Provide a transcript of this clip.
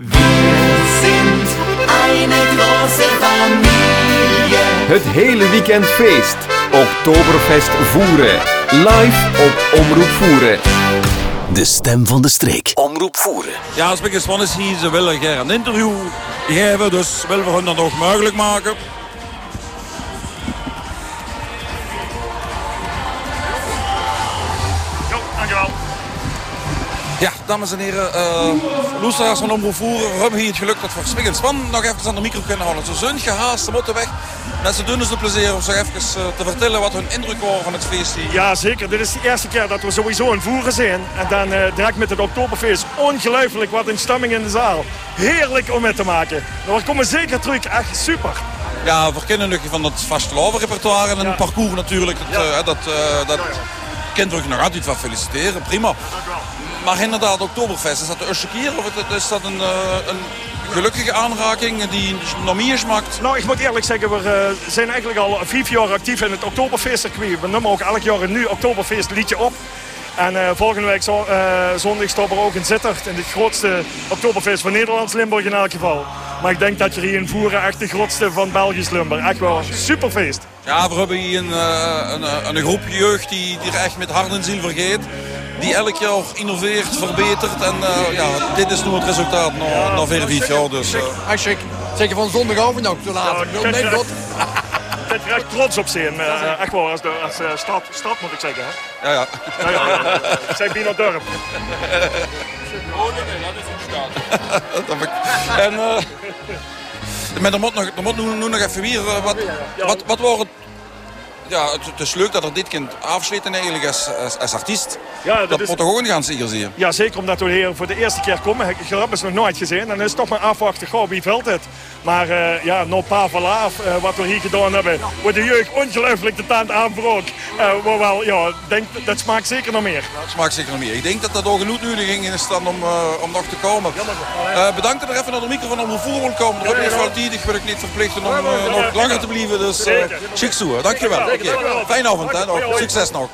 Wir sind eine große Familie. Het hele weekend feest. Oktoberfest voeren. Live op Omroep Voeren. De stem van de streek. Omroep voeren. Ja, als ik van is hier, ze willen graag een interview geven, dus willen we hun dat nog mogelijk maken. Ja, dames en heren, uh, loesteraars van Omroep Voeren, we hebben hier het geluk dat we Spik Span nog even aan de micro kunnen houden. Ze zijn gehaast, ze moeten weg. Mensen doen ons de plezier om zich even uh, te vertellen wat hun indruk was van het feest hier. Ja, zeker. Dit is de eerste keer dat we sowieso in Voeren zijn. En dan uh, direct met het Oktoberfeest. Ongelooflijk wat een stemming in de zaal. Heerlijk om mee te maken. Nou, we komen zeker terug. Echt super. Ja, we kennen nog van het vastelovenrepertoire en een Ja. parcours natuurlijk. Dat, Ja. eh, dat, eh, dat ik nog altijd wel feliciteren, prima. Maar inderdaad, Oktoberfest, is dat de eerste keer of is dat een, eh, een gelukkige aanraking die nog meer smaakt? Nou, ik moet eerlijk zeggen, we eh, zijn eigenlijk al vijf jaar actief in het Oktoberfeestcircuit. We nemen ook elk jaar een nieuw Oktoberfeest liedje op. En eh, volgende week zo, eh, zondag staat er ook in Zittert. In het grootste Oktoberfeest van Nederlands Limburg in elk geval. Maar ik denk dat je hier in Voeren echt de grootste van Belgisch Limburg. Echt wel een superfeest. Ja, we hebben hier een, eh, een, een groep jeugd die, die er echt met hart en ziel vergeet. Die elk jaar innoveert, verbetert. En eh, ja, dit is nu het resultaat na, na vier, vijf jaar. Dus. Zeker van zondagavond ook te laat. Ja, Ik nee, ja. dat. Ik ben echt trots op zijn. eh, echt wel, als, de, als eh, stad, stad moet ik zeggen. Hè? ja, ja. Ja, ja, ja. Ik zeg Bino Dorp. Dat heb ik. En, eh, maar er moet, nog, er moet nu, nu nog even weer. eh, wat, wat, wat wordt het? Ja, het, het is leuk dat er dit kind afsleten eigenlijk als, als, als artiest. Ja, dat dat is- moet toch ook een gaan hier zien. Ja, zeker omdat we hier voor de eerste keer komen. Ik heb het nog nooit gezien. En dan is het toch maar afwachten, goh, wie valt het? Maar eh, ja, paar verlaaf, eh wat we hier gedaan hebben. Wordt de jeugd ongelooflijk de tand aanbrook. Eh maar wel, ja, denk, dat smaakt zeker nog meer. Dat smaakt zeker nog meer. Ik denk dat dat ook genoeg nodig is dan om, eh, om nog te komen. Eh, bedankt dat er even naar de microfoon om voer wil komen. Dat is wel tijdig, wil ik niet verplichten om eh, nog langer te blijven. Dus uh, chic toe, Fijne avond, hè. Succes nog.